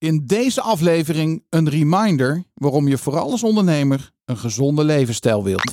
In deze aflevering een reminder waarom je vooral als ondernemer een gezonde levensstijl wilt.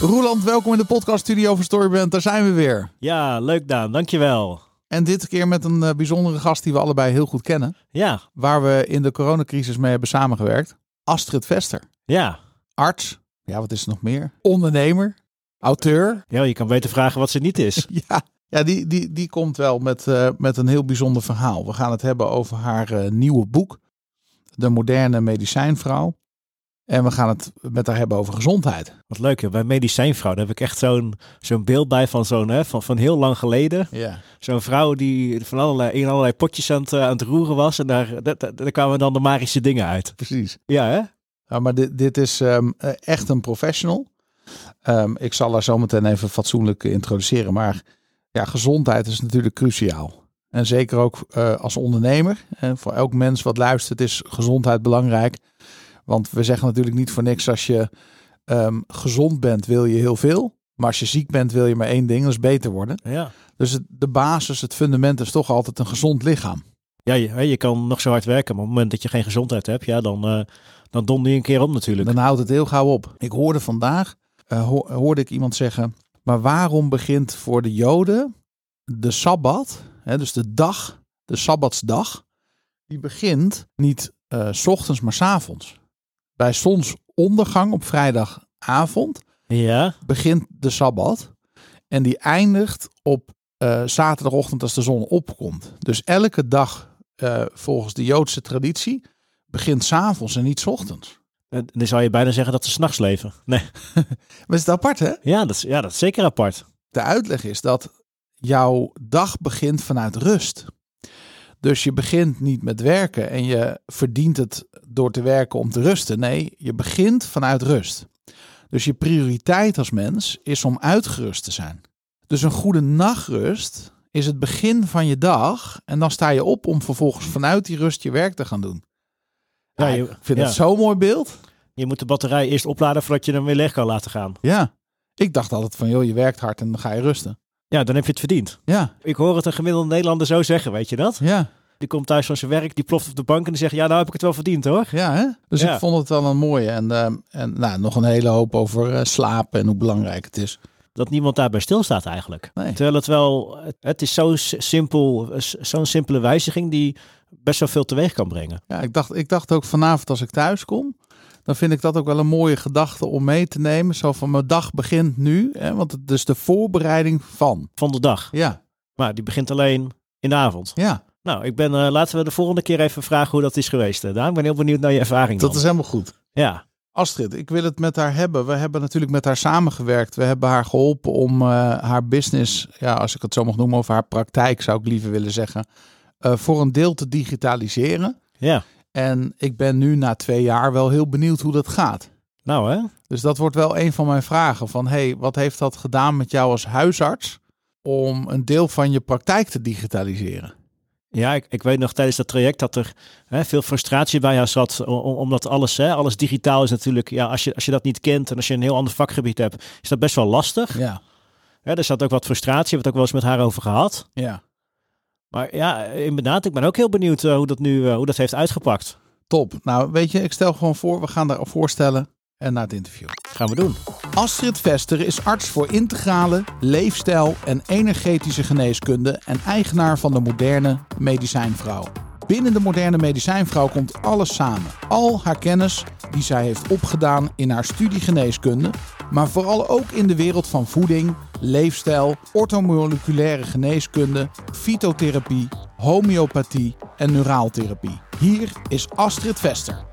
Roeland, welkom in de podcaststudio van Storybrand. Daar zijn we weer. Ja, leuk Daan, dankjewel. En dit keer met een uh, bijzondere gast die we allebei heel goed kennen. Ja. Waar we in de coronacrisis mee hebben samengewerkt. Astrid Vester. Ja. Arts. Ja, wat is er nog meer? Ondernemer. Auteur. Ja, je kan beter vragen wat ze niet is. ja. Ja, die, die, die komt wel met, uh, met een heel bijzonder verhaal. We gaan het hebben over haar uh, nieuwe boek. De moderne medicijnvrouw. En we gaan het met haar hebben over gezondheid. Wat leuk, joh. bij medicijnvrouw daar heb ik echt zo'n zo'n beeld bij van zo'n hè, van, van heel lang geleden. Ja. Zo'n vrouw die van allerlei, in allerlei potjes aan het, aan het roeren was. En daar, daar, daar kwamen dan de magische dingen uit. Precies. Ja, hè? Ja, maar dit, dit is um, echt een professional. Um, ik zal haar zo meteen even fatsoenlijk introduceren. Maar ja, gezondheid is natuurlijk cruciaal. En zeker ook uh, als ondernemer. En voor elk mens wat luistert is gezondheid belangrijk. Want we zeggen natuurlijk niet voor niks als je um, gezond bent wil je heel veel. Maar als je ziek bent wil je maar één ding, dat is beter worden. Ja. Dus het, de basis, het fundament is toch altijd een gezond lichaam. Ja, je, je kan nog zo hard werken, maar op het moment dat je geen gezondheid hebt, ja, dan, uh, dan donder je een keer op natuurlijk. Dan houdt het heel gauw op. Ik hoorde vandaag, uh, ho hoorde ik iemand zeggen, maar waarom begint voor de Joden de Sabbat, hè, dus de dag, de Sabbatsdag, die begint niet uh, s ochtends, maar s avonds. Bij zonsondergang op vrijdagavond ja. begint de Sabbat. En die eindigt op uh, zaterdagochtend als de zon opkomt. Dus elke dag uh, volgens de Joodse traditie begint s'avonds en niet s ochtends. Dan zou je bijna zeggen dat ze s'nachts leven. Nee. maar is het apart hè? Ja dat, is, ja, dat is zeker apart. De uitleg is dat jouw dag begint vanuit rust. Dus je begint niet met werken en je verdient het door te werken om te rusten. Nee, je begint vanuit rust. Dus je prioriteit als mens is om uitgerust te zijn. Dus een goede nachtrust is het begin van je dag. En dan sta je op om vervolgens vanuit die rust je werk te gaan doen. Ja, ja ik vind ja. het zo'n mooi beeld. Je moet de batterij eerst opladen voordat je hem weer leeg kan laten gaan. Ja, ik dacht altijd van joh, je werkt hard en dan ga je rusten. Ja, dan heb je het verdiend. Ja. Ik hoor het een gemiddelde Nederlander zo zeggen, weet je dat? Ja. Die komt thuis van zijn werk, die ploft op de bank en die zegt, ja, nou heb ik het wel verdiend hoor. Ja, hè? Dus Ja. ik vond het wel een mooie. En, uh, en nou, nog een hele hoop over uh, slapen en hoe belangrijk het is. Dat niemand daarbij stilstaat eigenlijk. Nee. Terwijl het wel, het, het is zo simpel, zo'n simpele wijziging die best wel veel teweeg kan brengen. Ja, ik dacht, ik dacht ook vanavond als ik thuis kom, dan vind ik dat ook wel een mooie gedachte om mee te nemen. Zo van mijn dag begint nu, hè, want het is de voorbereiding van. Van de dag. Ja, Maar die begint alleen in de avond. ja Nou, ik ben, eh, laten we de volgende keer even vragen hoe dat is geweest. hè, Daan. Ik ben heel benieuwd naar je ervaring dat dan. is helemaal goed. Ja, Astrid, ik wil het met haar hebben. We hebben natuurlijk met haar samengewerkt. We hebben haar geholpen om uh, haar business, ja, als ik het zo mag noemen, of haar praktijk zou ik liever willen zeggen, uh, voor een deel te digitaliseren. ja. En ik ben nu na twee jaar wel heel benieuwd hoe dat gaat. Nou hè. Dus dat wordt wel een van mijn vragen. Van hey, wat heeft dat gedaan met jou als huisarts om een deel van je praktijk te digitaliseren? Ja, ik, ik weet nog tijdens dat traject dat er hè, veel frustratie bij jou zat. om- Omdat alles, hè, alles digitaal is natuurlijk. Ja, als je, als je dat niet kent en als je een heel ander vakgebied hebt, is dat best wel lastig. Ja, er zat ook wat frustratie. We hebben het ook wel eens met haar over gehad. ja. Maar ja, inderdaad, ik ben ook heel benieuwd eh, hoe dat nu eh, hoe dat heeft uitgepakt. Top. Nou, weet je, ik stel gewoon voor, we gaan daarop voorstellen en naar het interview. Gaan we doen. Astrid Vester is arts voor integrale, leefstijl en energetische geneeskunde en eigenaar van de moderne medicijnvrouw. Binnen de moderne medicijnvrouw komt alles samen. Al haar kennis die zij heeft opgedaan in haar studie geneeskunde, maar vooral ook in de wereld van voeding, leefstijl, orthomoleculaire geneeskunde, fytotherapie, homeopathie en neuraaltherapie. Hier is Astrid Vester.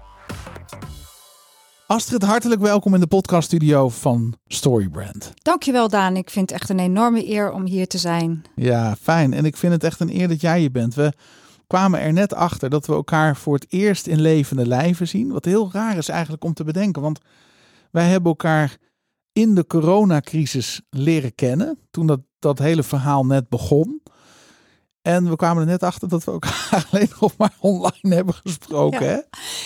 Astrid, hartelijk welkom in de podcaststudio van Storybrand. Dankjewel Daan, ik vind het echt een enorme eer om hier te zijn. Ja, fijn. En ik vind het echt een eer dat jij hier bent. We kwamen er net achter dat we elkaar voor het eerst in levende lijven zien. Wat heel raar is eigenlijk om te bedenken. Want wij hebben elkaar in de coronacrisis leren kennen. Toen dat, dat hele verhaal net begon. En we kwamen er net achter dat we elkaar alleen nog maar online hebben gesproken. Ja. Hè?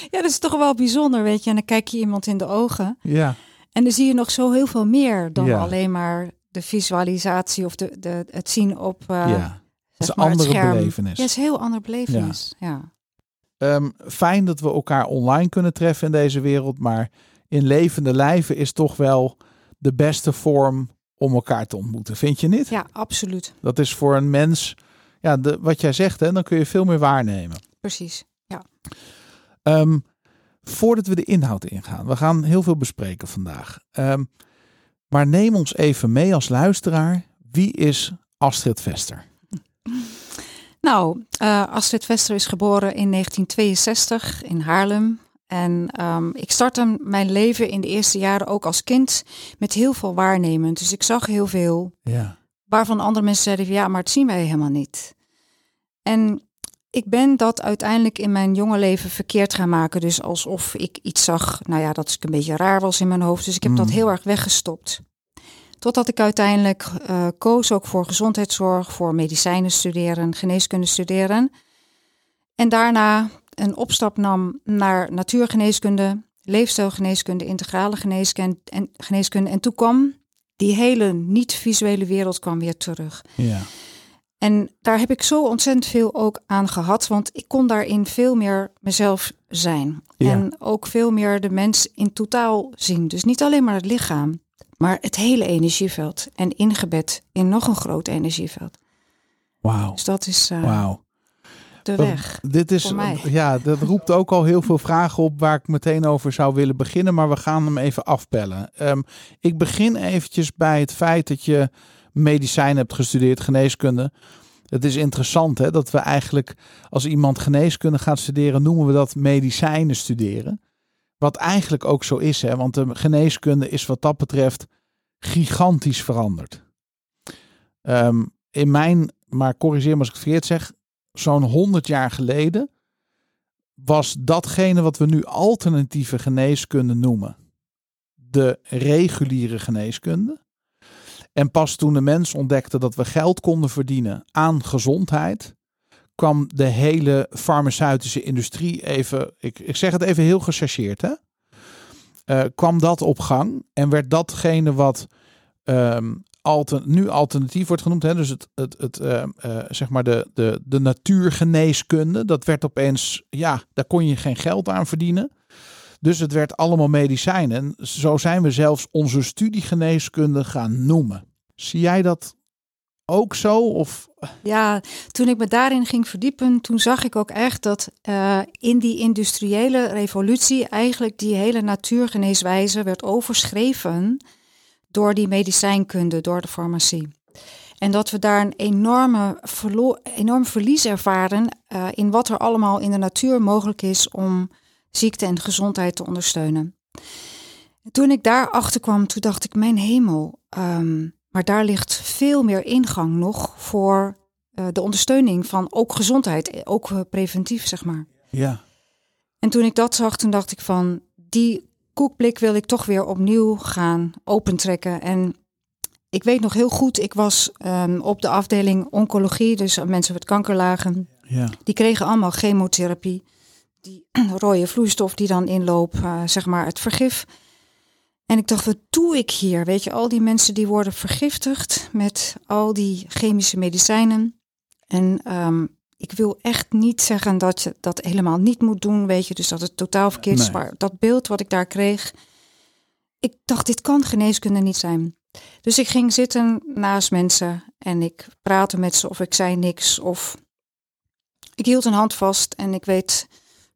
Ja, dat is toch wel bijzonder, weet je. En dan kijk je iemand in de ogen Ja, en dan zie je nog zo heel veel meer dan Ja. alleen maar de visualisatie of de, de, het zien op, eh, ja. is zeg een het andere belevenis. Ja, het is een heel andere belevenis. Ja. Ehm, fijn dat we elkaar online kunnen treffen in deze wereld, maar in levende lijven is toch wel de beste vorm om elkaar te ontmoeten. Vind je niet? ja, absoluut. Dat is voor een mens, ja, de, wat jij zegt, hè, dan kun je veel meer waarnemen. Precies. Ehm, voordat we de inhoud ingaan, we gaan heel veel bespreken vandaag. Ehm, maar neem ons even mee als luisteraar. Wie is Astrid Vester? Nou, eh, Astrid Vester is geboren in 1962 in Haarlem. En ehm, ik startte mijn leven in de eerste jaren ook als kind met heel veel waarnemen. Dus ik zag heel veel Ja. waarvan andere mensen zeiden ja, maar het zien wij helemaal niet. En ik ben dat uiteindelijk in mijn jonge leven verkeerd gaan maken. Dus alsof ik iets zag, nou ja, dat ik een beetje raar was in mijn hoofd. Dus ik heb dat Mm. heel erg weggestopt. Totdat ik uiteindelijk eh, koos ook voor gezondheidszorg, voor medicijnen studeren, geneeskunde studeren. En daarna een opstap nam naar natuurgeneeskunde, leefstijlgeneeskunde, integrale geneeskunde en, geneeskunde. En toen kwam die hele niet-visuele wereld kwam weer terug. Ja. En daar heb ik zo ontzettend veel ook aan gehad, want ik kon daarin veel meer mezelf zijn. Ja. En ook veel meer de mens in totaal zien. Dus niet alleen maar het lichaam, maar het hele energieveld. En ingebed in nog een groot energieveld. Wauw. Dus dat is eh, Wauw. De Dat- weg. Dit is, ja, dat roept ook al heel veel vragen op waar ik meteen over zou willen beginnen, maar we gaan hem even afpellen. Ehm, ik begin eventjes bij het feit dat je medicijn hebt gestudeerd, geneeskunde. Het is interessant hè, dat we eigenlijk, als iemand geneeskunde gaat studeren, noemen we dat medicijnen studeren. Wat eigenlijk ook zo is, hè, want de geneeskunde is wat dat betreft gigantisch veranderd. Ehm, in mijn, maar corrigeer me als ik het verkeerd zeg, zo'n 100 jaar geleden was datgene wat we nu alternatieve geneeskunde noemen. De reguliere geneeskunde. En pas toen de mens ontdekte dat we geld konden verdienen aan gezondheid, kwam de hele farmaceutische industrie even, ik, ik zeg het even heel gechargeerd, hè? Eh, kwam dat op gang en werd datgene wat ehm, alter, nu alternatief wordt genoemd, hè? dus het, het, het eh, eh, zeg maar de, de, de natuurgeneeskunde, dat werd opeens, ja, daar kon je geen geld aan verdienen. Dus het werd allemaal medicijnen. En zo zijn we zelfs onze studiegeneeskunde gaan noemen. Zie jij dat ook zo? Of Ja, toen ik me daarin ging verdiepen, toen zag ik ook echt dat eh, in die industriële revolutie eigenlijk die hele natuurgeneeswijze werd overschreven door die medicijnkunde, door de farmacie. En dat we daar een enorme verlo- enorm verlies ervaren eh, in wat er allemaal in de natuur mogelijk is om ziekte en gezondheid te ondersteunen. Toen ik daarachter kwam, toen dacht ik, mijn hemel, ehm, maar daar ligt veel meer ingang nog voor eh, de ondersteuning van ook gezondheid, eh, ook preventief, zeg maar. ja, En toen ik dat zag, toen dacht ik van, die koekblik wil ik toch weer opnieuw gaan opentrekken. En ik weet nog heel goed, ik was ehm, op de afdeling oncologie, dus mensen met kankerlagen. ja, Die kregen allemaal chemotherapie. Die rode vloeistof die dan inloopt, eh, zeg maar het vergif. En ik dacht, wat doe ik hier? Weet je, al die mensen die worden vergiftigd met al die chemische medicijnen. En ehm, ik wil echt niet zeggen dat je dat helemaal niet moet doen, weet je. Dus dat het totaal verkeerd is. Maar dat beeld wat ik daar kreeg, ik dacht, dit kan geneeskunde niet zijn. Dus ik ging zitten naast mensen en ik praatte met ze of ik zei niks. Of ik hield een hand vast en ik weet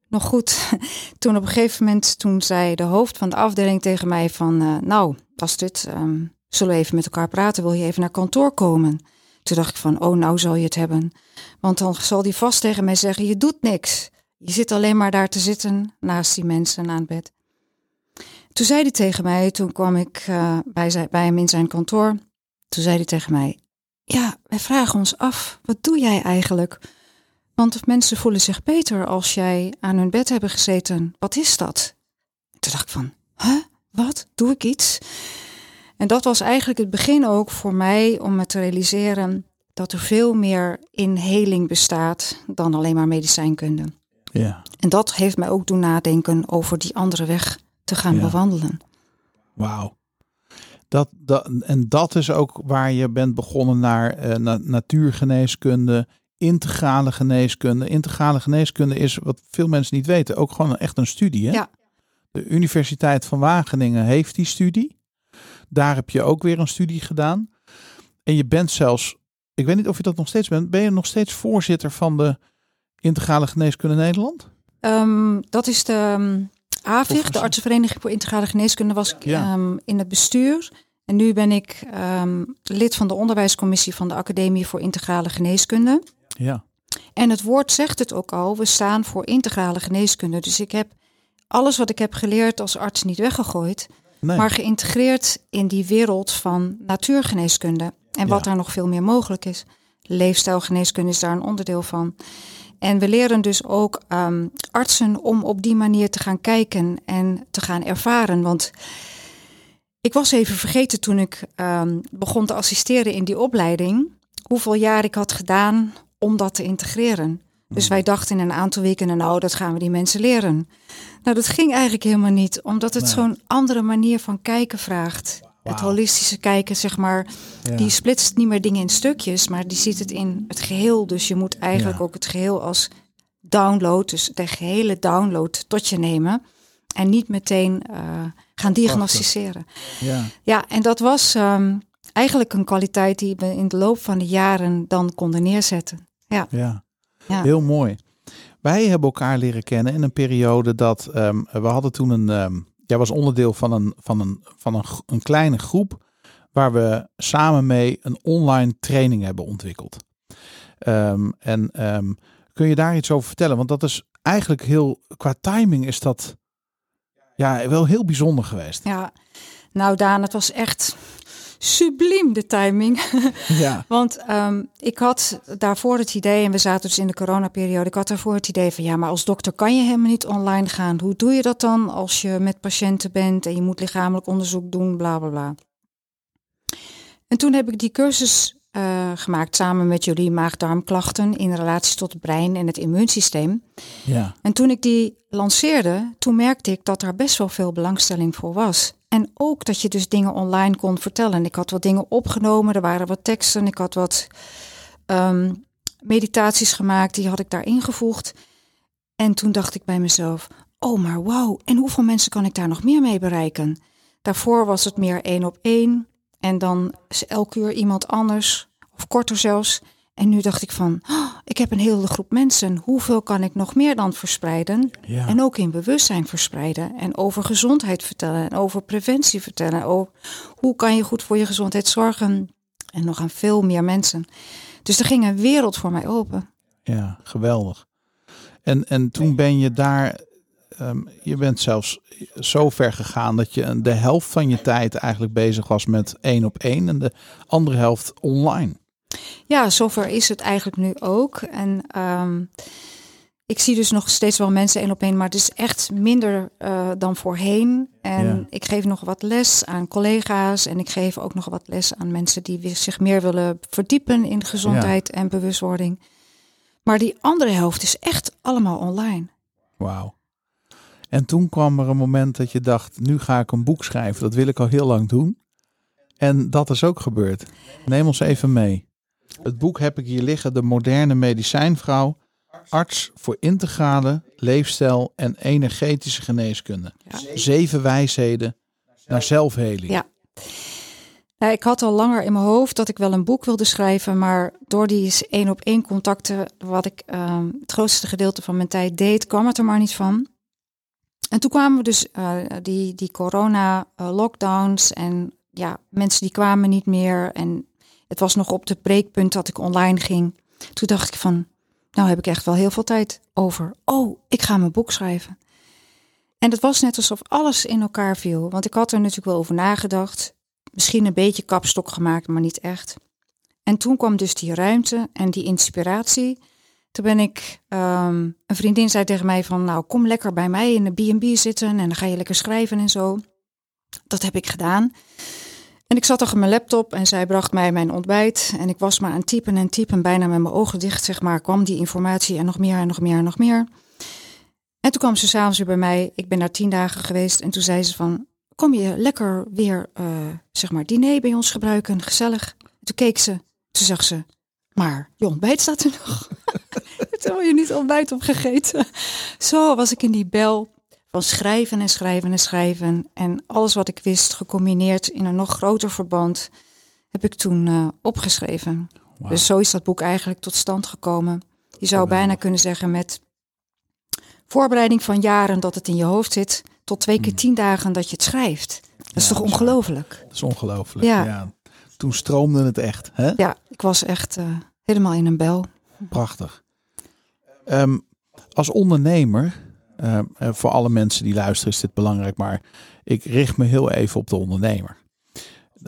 nog goed, toen op een gegeven moment, toen zei de hoofd van de afdeling tegen mij van, eh, nou, Astrid, ehm zullen we even met elkaar praten? Wil je even naar kantoor komen? Toen dacht ik van, oh, nou zal je het hebben. Want dan zal die vast tegen mij zeggen, je doet niks. Je zit alleen maar daar te zitten naast die mensen aan het bed. Toen zei hij tegen mij, toen kwam ik eh, bij, zijn, bij hem in zijn kantoor. Toen zei hij tegen mij, ja, wij vragen ons af, wat doe jij eigenlijk? Want mensen voelen zich beter als jij aan hun bed hebben gezeten. Wat is dat? Toen dacht ik van, huh? Wat? Doe ik iets? En dat was eigenlijk het begin ook voor mij om me te realiseren dat er veel meer in heling bestaat dan alleen maar medicijnkunde. ja. En dat heeft mij ook doen nadenken over die andere weg te gaan Ja. bewandelen. Wauw. Dat, dat, en dat is ook waar je bent begonnen naar eh, na- natuurgeneeskunde, integrale geneeskunde. Integrale geneeskunde is, wat veel mensen niet weten, ook gewoon echt een studie. Hè? Ja. De Universiteit van Wageningen heeft die studie. Daar heb je ook weer een studie gedaan. En je bent zelfs, ik weet niet of je dat nog steeds bent, ben je nog steeds voorzitter van de Integrale Geneeskunde Nederland? Ehm, dat is de ehm, AVIG, de Artsenvereniging voor Integrale Geneeskunde, was ik Ja. ehm, in het bestuur. En nu ben ik lid van de onderwijscommissie van de Academie voor Integrale Geneeskunde. Ja. En het woord zegt het ook al, we staan voor integrale geneeskunde. Dus ik heb alles wat ik heb geleerd als arts niet weggegooid, Nee. maar geïntegreerd in die wereld van natuurgeneeskunde. En wat Ja. daar nog veel meer mogelijk is. Leefstijlgeneeskunde is daar een onderdeel van. En we leren dus ook ehm, artsen om op die manier te gaan kijken en te gaan ervaren. Want ik was even vergeten toen ik ehm, begon te assisteren in die opleiding, hoeveel jaar ik had gedaan om dat te integreren. Dus wij dachten in een aantal weken, nou, dat gaan we die mensen leren. Nou, dat ging eigenlijk helemaal niet, omdat het Nee. zo'n andere manier van kijken vraagt. Het holistische kijken, zeg maar, Ja. die splitst niet meer dingen in stukjes, maar die ziet het in het geheel. Dus je moet eigenlijk Ja. ook het geheel als download, dus de gehele download tot je nemen. En niet meteen eh, gaan diagnosticeren. ja. Ja, en dat was ehm, eigenlijk een kwaliteit die we in de loop van de jaren dan konden neerzetten. Ja, Ja. Ja. heel mooi. Wij hebben elkaar leren kennen in een periode dat ehm, we hadden toen een. ehm, jij was onderdeel van een, van, een, van een, een kleine groep waar we samen mee een online training hebben ontwikkeld. Ehm, en kun je daar iets over vertellen? Want dat is eigenlijk heel, qua timing is dat ja, wel heel bijzonder geweest. ja. Nou Daan, het was echt subliem de timing. Ja, Want ehm, ik had daarvoor het idee, en we zaten dus in de coronaperiode, ik had daarvoor het idee van ja, maar als dokter kan je helemaal niet online gaan. Hoe doe je dat dan als je met patiënten bent en je moet lichamelijk onderzoek doen, bla bla bla. En toen heb ik die cursus eh, gemaakt samen met jullie maag-darmklachten in relatie tot het brein en het immuunsysteem. ja, En toen ik die lanceerde, toen merkte ik dat daar best wel veel belangstelling voor was. En ook dat je dus dingen online kon vertellen. Ik had wat dingen opgenomen, er waren wat teksten, ik had wat ehm, meditaties gemaakt, die had ik daar ingevoegd. En toen dacht ik bij mezelf, oh maar wauw, en hoeveel mensen kan ik daar nog meer mee bereiken? Daarvoor was het meer één op één en dan is elke uur iemand anders, of korter zelfs. En nu dacht ik van, oh, ik heb een hele groep mensen. Hoeveel kan ik nog meer dan verspreiden? ja. En ook in bewustzijn verspreiden. En over gezondheid vertellen. En over preventie vertellen. Over hoe kan je goed voor je gezondheid zorgen? En nog aan veel meer mensen. Dus er ging een wereld voor mij open. Ja, geweldig. En, en toen ben je daar, ehm, je bent zelfs zo ver gegaan dat je de helft van je tijd eigenlijk bezig was met één op één en de andere helft online. Ja, zover is het eigenlijk nu ook. En ehm, ik zie dus nog steeds wel mensen één op één, maar het is echt minder eh, dan voorheen. En Ja. ik geef nog wat les aan collega's en ik geef ook nog wat les aan mensen die zich meer willen verdiepen in gezondheid en bewustwording. Maar die andere helft is echt allemaal online. Wauw. En toen kwam er een moment dat je dacht, nu ga ik een boek schrijven. Dat wil ik al heel lang doen. En dat is ook gebeurd. Neem ons even mee. Het boek heb ik hier liggen, De moderne medicijnvrouw. Arts voor integrale, leefstijl en energetische geneeskunde. Ja. Zeven wijsheden naar zelfheling. Ja. Nou, ik had al langer in mijn hoofd dat ik wel een boek wilde schrijven, maar door die één op één contacten, wat ik ehm, het grootste gedeelte van mijn tijd deed, kwam het er maar niet van. En toen kwamen we dus eh, die, die corona eh, lockdowns en ja, mensen die kwamen niet meer en het was nog op het breekpunt dat ik online ging. Toen dacht ik van, nou heb ik echt wel heel veel tijd over. Oh, ik ga mijn boek schrijven. En het was net alsof alles in elkaar viel. Want ik had er natuurlijk wel over nagedacht. Misschien een beetje kapstok gemaakt, maar niet echt. En toen kwam dus die ruimte en die inspiratie. Toen ben ik, ehm, een vriendin zei tegen mij van, nou kom lekker bij mij in de B&B zitten en dan ga je lekker schrijven en zo. Dat heb ik gedaan. En ik zat achter mijn laptop en zij bracht mij mijn ontbijt. En ik was maar aan typen en typen, bijna met mijn ogen dicht, zeg maar, kwam die informatie en nog meer en nog meer en nog meer. En toen kwam ze s'avonds weer bij mij. Ik ben daar tien dagen geweest. En toen zei ze van, kom je lekker weer, uh, zeg maar, diner bij ons gebruiken, gezellig. Toen keek ze, toen zag ze, maar je ontbijt staat er nog. Terwijl je niet ontbijt opgegeten. Zo was ik in die bel schrijven en schrijven en schrijven. En alles wat ik wist, gecombineerd in een nog groter verband, heb ik toen uh, opgeschreven. Dus zo is dat boek eigenlijk tot stand gekomen. Je zou bijna kunnen zeggen met voorbereiding van jaren dat het in je hoofd zit, tot twee keer hmm. tien dagen dat je het schrijft. Dat is toch ongelooflijk? Dat is ongelooflijk. Ja. ja. Toen stroomde het echt. Hè? Ja, ik was echt uh, helemaal in een bel. Prachtig. Um, als ondernemer, uh, voor alle mensen die luisteren is dit belangrijk, maar ik richt me heel even op de ondernemer.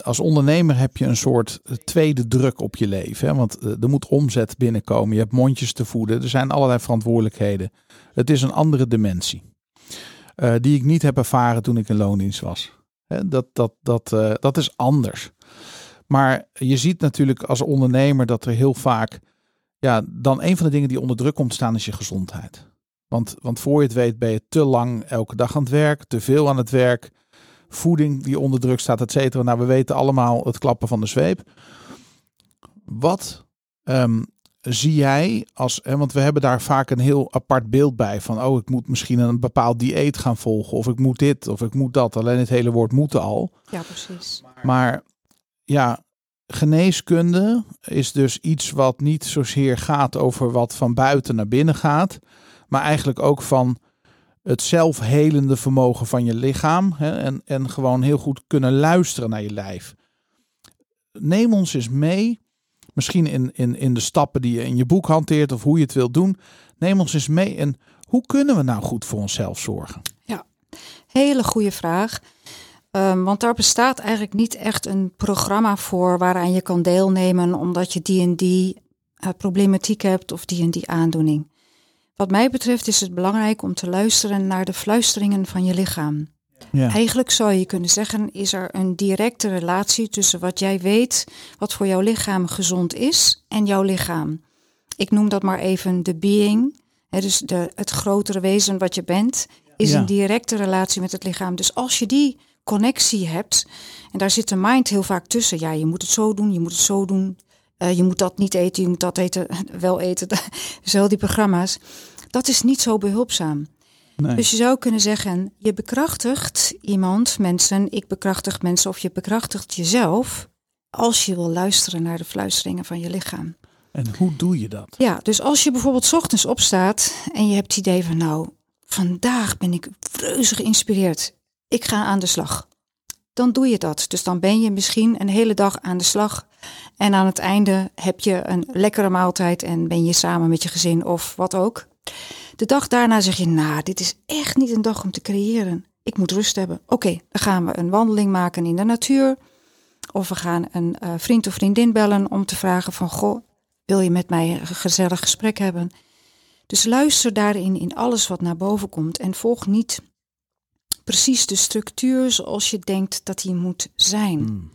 Als ondernemer heb je een soort tweede druk op je leven. Hè? Want eh, er moet omzet binnenkomen. Je hebt mondjes te voeden. Er zijn allerlei verantwoordelijkheden. Het is een andere dimensie. Die ik niet heb ervaren toen ik in loondienst was. Hè? Dat, dat, dat, dat is anders. Maar je ziet natuurlijk als ondernemer dat er heel vaak ja, dan een van de dingen die onder druk komt staan is je gezondheid. Want, want voor je het weet ben je te lang elke dag aan het werk, te veel aan het werk, voeding die onder druk staat, et cetera. Nou, we weten allemaal het klappen van de zweep. Wat um, zie jij als, hè, want we hebben daar vaak een heel apart beeld bij van, oh, ik moet misschien een bepaald dieet gaan volgen, of ik moet dit, of ik moet dat. Alleen het hele woord moeten al. Ja, precies. Maar ja, geneeskunde is dus iets wat niet zozeer gaat over wat van buiten naar binnen gaat, maar eigenlijk ook van het zelfhelende vermogen van je lichaam hè, en, en gewoon heel goed kunnen luisteren naar je lijf. Neem ons eens mee, misschien in, in, in de stappen die je in je boek hanteert of hoe je het wilt doen. Neem ons eens mee en hoe kunnen we nou goed voor onszelf zorgen? Ja, hele goede vraag. Um, want daar bestaat eigenlijk niet echt een programma voor waaraan je kan deelnemen omdat je die en die uh, problematiek hebt of die en die aandoening. Wat mij betreft is het belangrijk om te luisteren naar de fluisteringen van je lichaam. Ja. Eigenlijk zou je kunnen zeggen, is er een directe relatie tussen wat jij weet, wat voor jouw lichaam gezond is, en jouw lichaam. Ik noem dat maar even de being, hè, dus de, het grotere wezen wat je bent, is een directe relatie met het lichaam. Dus als je die connectie hebt. En daar zit de mind heel vaak tussen. Ja, je moet het zo doen, je moet het zo doen. Uh, je moet dat niet eten, je moet dat eten, wel eten. Zo die programma's. Dat is niet zo behulpzaam. Nee. Dus je zou kunnen zeggen, je bekrachtigt iemand, mensen, ik bekrachtig mensen of je bekrachtigt jezelf als je wil luisteren naar de fluisteringen van je lichaam. En hoe doe je dat? Ja, dus als je bijvoorbeeld ochtends opstaat en je hebt het idee van nou, vandaag ben ik reuze geïnspireerd ik ga aan de slag. Dan doe je dat. Dus dan ben je misschien een hele dag aan de slag. En aan het einde heb je een lekkere maaltijd en ben je samen met je gezin of wat ook. De dag daarna zeg je, nou, dit is echt niet een dag om te creëren. Ik moet rust hebben. Oké, dan gaan we een wandeling maken in de natuur. Of we gaan een uh, vriend of vriendin bellen om te vragen van, goh, wil je met mij een gezellig gesprek hebben? Dus luister daarin in alles wat naar boven komt en volg niet precies de structuur zoals je denkt dat die moet zijn. Hmm.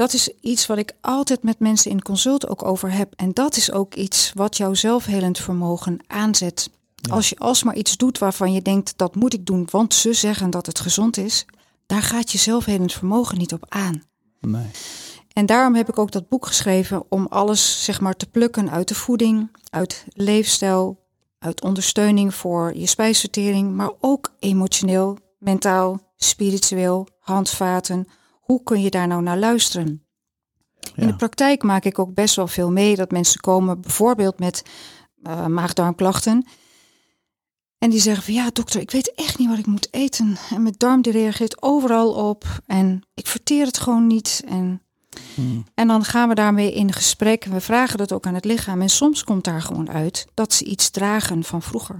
Dat is iets wat ik altijd met mensen in consult ook over heb. En dat is ook iets wat jouw zelfhelend vermogen aanzet. Als je alsmaar iets doet waarvan je denkt dat moet ik doen, want ze zeggen dat het gezond is, daar gaat je zelfhelend vermogen niet op aan. Nee. En daarom heb ik ook dat boek geschreven om alles zeg maar te plukken uit de voeding, uit leefstijl, uit ondersteuning voor je spijsvertering, maar ook emotioneel, mentaal, spiritueel, handvaten. Hoe kun je daar nou naar luisteren? In de praktijk maak ik ook best wel veel mee dat mensen komen, bijvoorbeeld met uh, maagdarmklachten. En die zeggen van ja, dokter, ik weet echt niet wat ik moet eten. En mijn darm die reageert overal op. En ik verteer het gewoon niet. En Hmm. En dan gaan we daarmee in gesprek. We vragen dat ook aan het lichaam. En soms komt daar gewoon uit dat ze iets dragen van vroeger.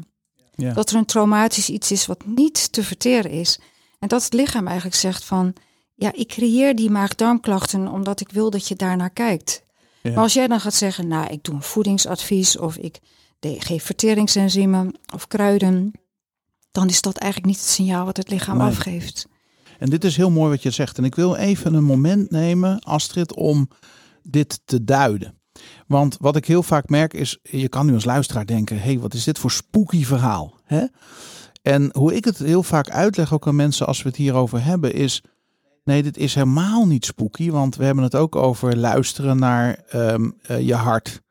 Ja. Dat er een traumatisch iets is wat niet te verteren is. En dat het lichaam eigenlijk zegt van... ja, ik creëer die maag-darmklachten omdat ik wil dat je daarnaar kijkt. Maar als jij dan gaat zeggen, nou, ik doe een voedingsadvies... of ik geef verteringsenzymen of kruiden... dan is dat eigenlijk niet het signaal wat het lichaam afgeeft. En dit is heel mooi wat je zegt. En ik wil even een moment nemen, Astrid, om dit te duiden. Want wat ik heel vaak merk is, je kan nu als luisteraar denken, hé, hey, wat is dit voor spooky verhaal? Hè? En hoe ik het heel vaak uitleg ook aan mensen als we het hierover hebben, is nee, dit is helemaal niet spooky, want we hebben het ook over luisteren naar ehm, eh, je hart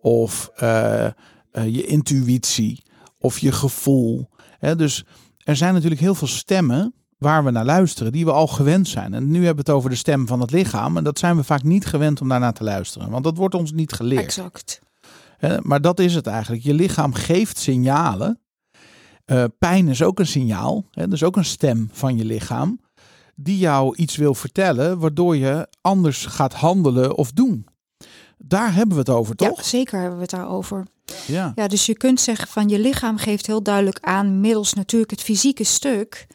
of eh, eh, je intuïtie of je gevoel. Dus er zijn natuurlijk heel veel stemmen waar we naar luisteren, die we al gewend zijn. En nu hebben we het over de stem van het lichaam. En dat zijn we vaak niet gewend om daarnaar te luisteren, want dat wordt ons niet geleerd. Exact. Maar dat is het eigenlijk. Je lichaam geeft signalen. Uh, pijn is ook een signaal, hè, dus ook een stem van je lichaam, die jou iets wil vertellen, waardoor je anders gaat handelen of doen. Daar hebben we het over, toch? Ja, zeker hebben we het daarover. Ja. Ja, dus je kunt zeggen van je lichaam geeft heel duidelijk aan, middels natuurlijk het fysieke stuk,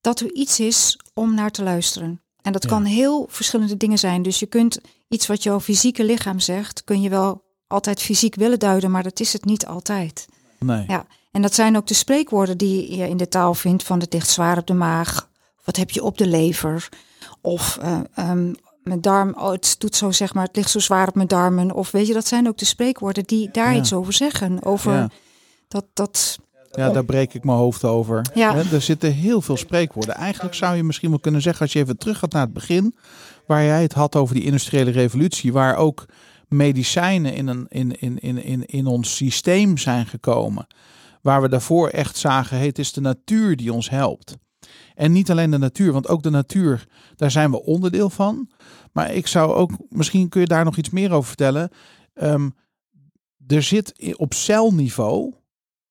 dat er iets is om naar te luisteren. En dat Ja. kan heel verschillende dingen zijn. Dus je kunt iets wat jouw fysieke lichaam zegt, kun je wel altijd fysiek willen duiden, maar dat is het niet altijd. Nee. Ja. En dat zijn ook de spreekwoorden die je in de taal vindt van het ligt zwaar op de maag. Wat heb je op de lever? Of eh, ehm, mijn darm, oh, het doet zo zeg maar, het ligt zo zwaar op mijn darmen. Of weet je, dat zijn ook de spreekwoorden die daar Ja. iets over zeggen. Over Ja. dat, dat, Ja, daar breek ik mijn hoofd over. Ja. Hè, Er zitten heel veel spreekwoorden. Eigenlijk zou je misschien wel kunnen zeggen, als je even terug gaat naar het begin, waar jij het had over die industriële revolutie, waar ook medicijnen in, een, in, in, in, in, in ons systeem zijn gekomen. Waar we daarvoor echt zagen, hey, het is de natuur die ons helpt. En niet alleen de natuur, want ook de natuur, daar zijn we onderdeel van. Maar ik zou ook, misschien kun je daar nog iets meer over vertellen. Ehm, er zit op celniveau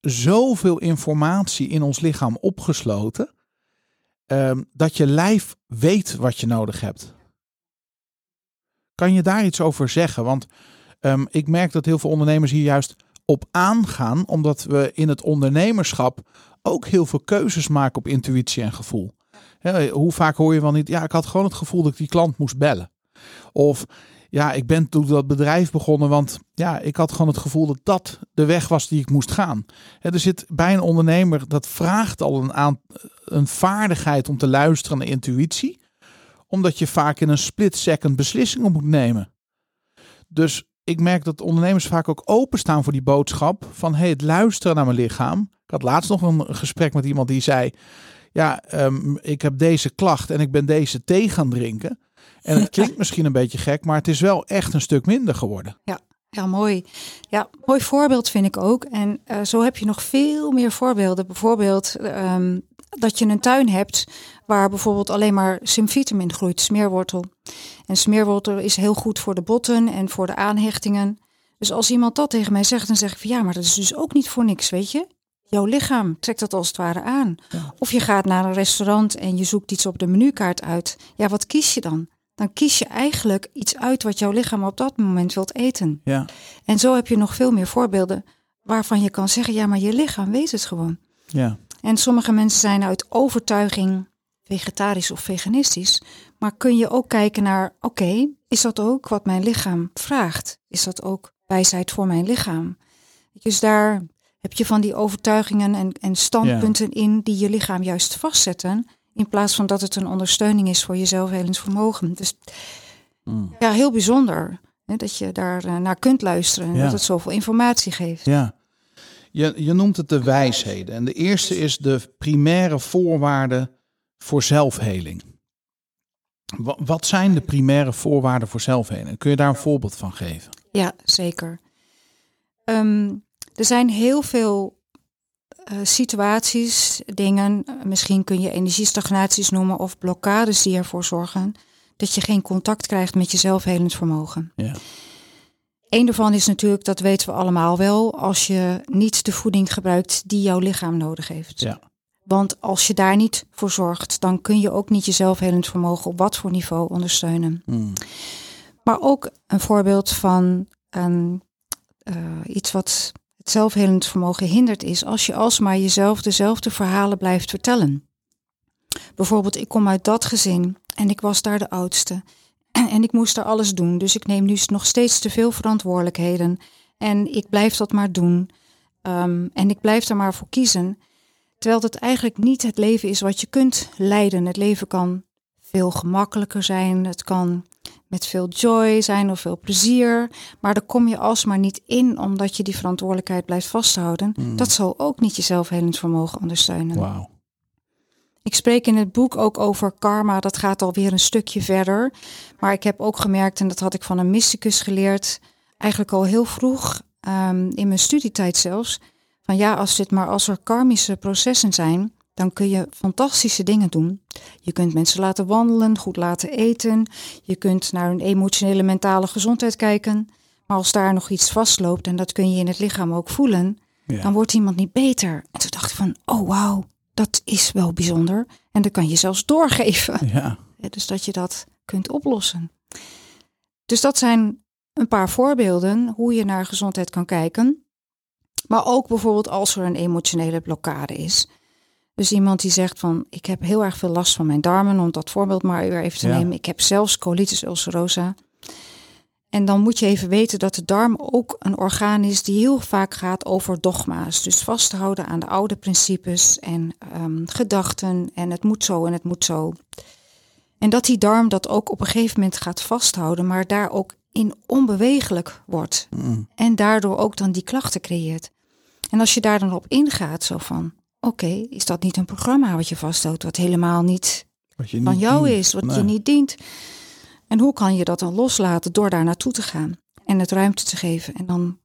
zoveel informatie in ons lichaam opgesloten. ehm, dat je lijf weet wat je nodig hebt. Kan je daar iets over zeggen? Want ehm, ik merk dat heel veel ondernemers hier juist op aangaan, omdat we in het ondernemerschap ook heel veel keuzes maken op intuïtie en gevoel. Hoe vaak hoor je wel niet, ja, ik had gewoon het gevoel dat ik die klant moest bellen. Of ja, ik ben toen dat bedrijf begonnen, want ja, ik had gewoon het gevoel dat dat de weg was die ik moest gaan. Er zit bij een ondernemer, dat vraagt al een, aan, een vaardigheid om te luisteren naar intuïtie, omdat je vaak in een split second beslissingen moet nemen. Dus ik merk dat ondernemers vaak ook openstaan voor die boodschap van hey, het luisteren naar mijn lichaam. Ik had laatst nog een gesprek met iemand die zei, ja, ehm, ik heb deze klacht en ik ben deze thee gaan drinken. En het klinkt misschien een beetje gek, maar het is wel echt een stuk minder geworden. ja, mooi. Ja, mooi voorbeeld vind ik ook. En eh, zo heb je nog veel meer voorbeelden. Bijvoorbeeld ehm, dat je een tuin hebt waar bijvoorbeeld alleen maar symfitum in groeit, smeerwortel. En smeerwortel is heel goed voor de botten en voor de aanhechtingen. Dus als iemand dat tegen mij zegt, dan zeg ik van ja, maar dat is dus ook niet voor niks, weet je. Jouw lichaam trekt dat als het ware aan. Ja. Of je gaat naar een restaurant en je zoekt iets op de menukaart uit. Ja, wat kies je dan? Dan kies je eigenlijk iets uit wat jouw lichaam op dat moment wilt eten. Ja, En zo heb je nog veel meer voorbeelden waarvan je kan zeggen, ja, maar je lichaam weet het gewoon. ja, En sommige mensen zijn uit overtuiging vegetarisch of veganistisch. Maar kun je ook kijken naar, oké, is dat ook wat mijn lichaam vraagt? Is dat ook wijsheid voor mijn lichaam? Dus daar heb je van die overtuigingen en, en standpunten in die je lichaam juist vastzetten. In plaats van dat het een ondersteuning is voor je zelfhelingsvermogen. Dus Mm. ja, heel bijzonder. Hè, dat je daar eh, naar kunt luisteren en dat het zoveel informatie geeft. ja. Je, je noemt het de wijsheden. En de eerste is de primaire voorwaarden voor zelfheling. Wa- Wat zijn de primaire voorwaarden voor zelfheling? Kun je daar een voorbeeld van geven? Ja, zeker. Ehm, er zijn heel veel eh, situaties, dingen, eh, misschien kun je energiestagnaties noemen of blokkades die ervoor zorgen dat je geen contact krijgt met je zelfhelend vermogen. Ja. Eén daarvan is natuurlijk, dat weten we allemaal wel, als je niet de voeding gebruikt die jouw lichaam nodig heeft. Ja. Want als je daar niet voor zorgt, dan kun je ook niet je zelfhelend vermogen op wat voor niveau ondersteunen. Mm. Maar ook een voorbeeld van een, eh, iets wat het zelfhelend vermogen hindert is als je alsmaar jezelf dezelfde verhalen blijft vertellen. Bijvoorbeeld, ik kom uit dat gezin en ik was daar de oudste. En ik moest daar alles doen, dus ik neem nu nog steeds te veel verantwoordelijkheden. En ik blijf dat maar doen. Ehm, en ik blijf er maar voor kiezen. Terwijl het eigenlijk niet het leven is wat je kunt leiden. Het leven kan veel gemakkelijker zijn. Het kan met veel joy zijn of veel plezier. Maar daar kom je alsmaar niet in omdat je die verantwoordelijkheid blijft vasthouden. Mm. Dat zal ook niet je zelfhelingsvermogen ondersteunen. Wauw. Ik spreek in het boek ook over karma. Dat gaat alweer een stukje verder. Maar ik heb ook gemerkt, en dat had ik van een mysticus geleerd, eigenlijk al heel vroeg, ehm, in mijn studietijd zelfs. Van ja, als dit maar als er karmische processen zijn, dan kun je fantastische dingen doen. Je kunt mensen laten wandelen, goed laten eten. Je kunt naar hun emotionele, mentale gezondheid kijken. Maar als daar nog iets vastloopt, en dat kun je in het lichaam ook voelen, Ja. dan wordt iemand niet beter. En toen dacht ik van, oh wauw, dat is wel bijzonder. En dat kan je zelfs doorgeven. ja. Ja, Dus dat je dat kunt oplossen. Dus dat zijn een paar voorbeelden hoe je naar gezondheid kan kijken. Maar ook bijvoorbeeld als er een emotionele blokkade is. Dus iemand die zegt van ik heb heel erg veel last van mijn darmen, om dat voorbeeld maar weer even te Ja. nemen. Ik heb zelfs colitis ulcerosa. En dan moet je even weten dat de darm ook een orgaan is die heel vaak gaat over dogma's. Dus vasthouden aan de oude principes en ehm, gedachten en het moet zo en het moet zo. En dat die darm dat ook op een gegeven moment gaat vasthouden, maar daar ook in onbewegelijk wordt. Mm. En daardoor ook dan die klachten creëert. En als je daar dan op ingaat, zo van, oké, is dat niet een programma wat je vasthoudt, wat helemaal niet Wat van jou dient. is, wat je niet dient. En hoe kan je dat dan loslaten door daar naartoe te gaan en het ruimte te geven? En dan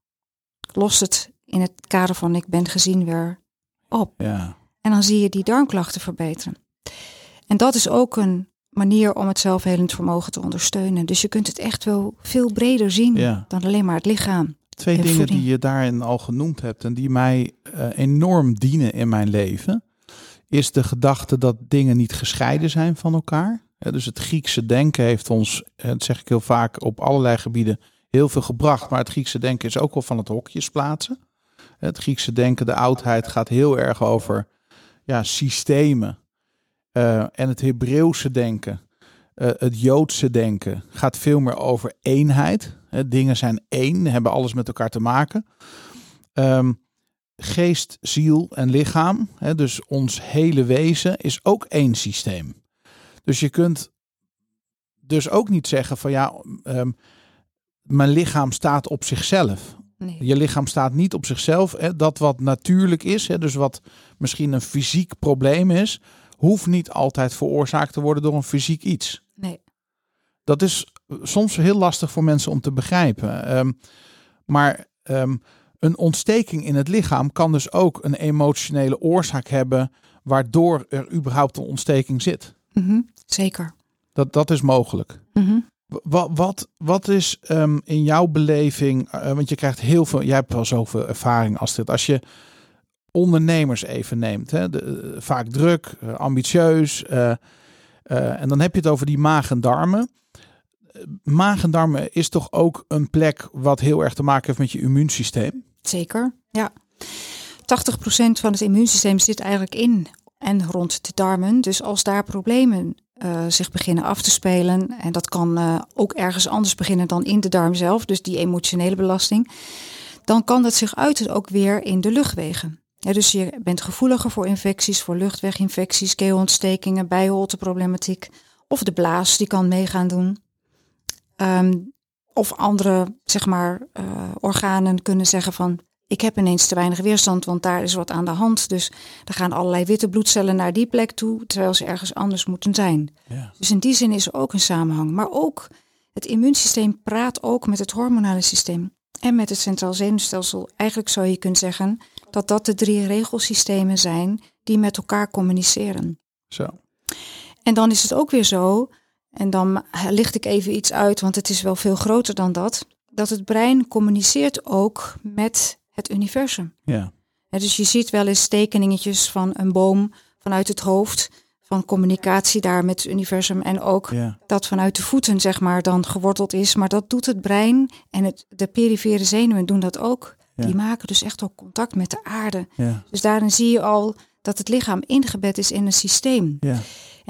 lost het in het kader van ik ben gezien weer op. Ja. En dan zie je die darmklachten verbeteren. En dat is ook een manier om het zelfhelend vermogen te ondersteunen. Dus je kunt het echt wel veel breder zien Ja. dan alleen maar het lichaam. Twee En dingen voeding. die je daarin al genoemd hebt en die mij eh, enorm dienen in mijn leven, is de gedachte dat dingen niet gescheiden zijn van elkaar. Ja, dus het Griekse denken heeft ons, eh, dat zeg ik heel vaak, op allerlei gebieden heel veel gebracht. Maar het Griekse denken is ook wel van het hokjes plaatsen. Het Griekse denken, de oudheid, gaat heel erg over ja, systemen. Eh, en het Hebreeuwse denken, het Joodse denken, gaat veel meer over eenheid. Dingen zijn één, hebben alles met elkaar te maken. Ehm, geest, ziel en lichaam, hè, dus ons hele wezen, is ook één systeem. Dus je kunt dus ook niet zeggen van ja, ehm, mijn lichaam staat op zichzelf. Nee. Je lichaam staat niet op zichzelf. Hè. Dat wat natuurlijk is, hè, dus wat misschien een fysiek probleem is, hoeft niet altijd veroorzaakt te worden door een fysiek iets. Dat is soms heel lastig voor mensen om te begrijpen. Ehm, maar ehm, een ontsteking in het lichaam kan dus ook een emotionele oorzaak hebben, waardoor er überhaupt een ontsteking zit. Mhm, Zeker. Dat, dat is mogelijk. Mhm. Wat, wat, wat is ehm, in jouw beleving, eh, want je krijgt heel veel, jij hebt wel zoveel ervaring als dit. Als je ondernemers even neemt, hè, de, eh, vaak druk, eh, ambitieus, en dan heb je het over die maag en darmen. Maag en darmen is toch ook een plek wat heel erg te maken heeft met je immuunsysteem? Zeker, ja. 80% van het immuunsysteem zit eigenlijk in en rond de darmen. Dus als daar problemen eh, zich beginnen af te spelen, en dat kan eh, ook ergens anders beginnen dan in de darm zelf, dus die emotionele belasting, dan kan dat zich uiten ook weer in de luchtwegen. Dus je bent gevoeliger voor infecties, voor luchtweginfecties, keelontstekingen, bijholteproblematiek. Of de blaas, die kan meegaan doen. Ehm, of andere, zeg maar, eh, organen kunnen zeggen van... ik heb ineens te weinig weerstand, want daar is wat aan de hand. Dus er gaan allerlei witte bloedcellen naar die plek toe... terwijl ze ergens anders moeten zijn. Ja. Dus in die zin is er ook een samenhang. Maar ook het immuunsysteem praat ook met het hormonale systeem... en met het centraal zenuwstelsel. Eigenlijk zou je kunnen zeggen dat dat de drie regelsystemen zijn... die met elkaar communiceren. Zo. En dan is het ook weer zo, en dan licht ik even iets uit, want het is wel veel groter dan dat, dat het brein communiceert ook met het universum. Ja. Hè, dus je ziet wel eens tekeningetjes van een boom vanuit het hoofd, van communicatie daar met het universum en ook Ja. dat vanuit de voeten zeg maar dan geworteld is, maar dat doet het brein en het, de perifere zenuwen doen dat ook. Ja. Die maken dus echt ook contact met de aarde. Ja. Dus daarin zie je al dat het lichaam ingebed is in een systeem. Ja.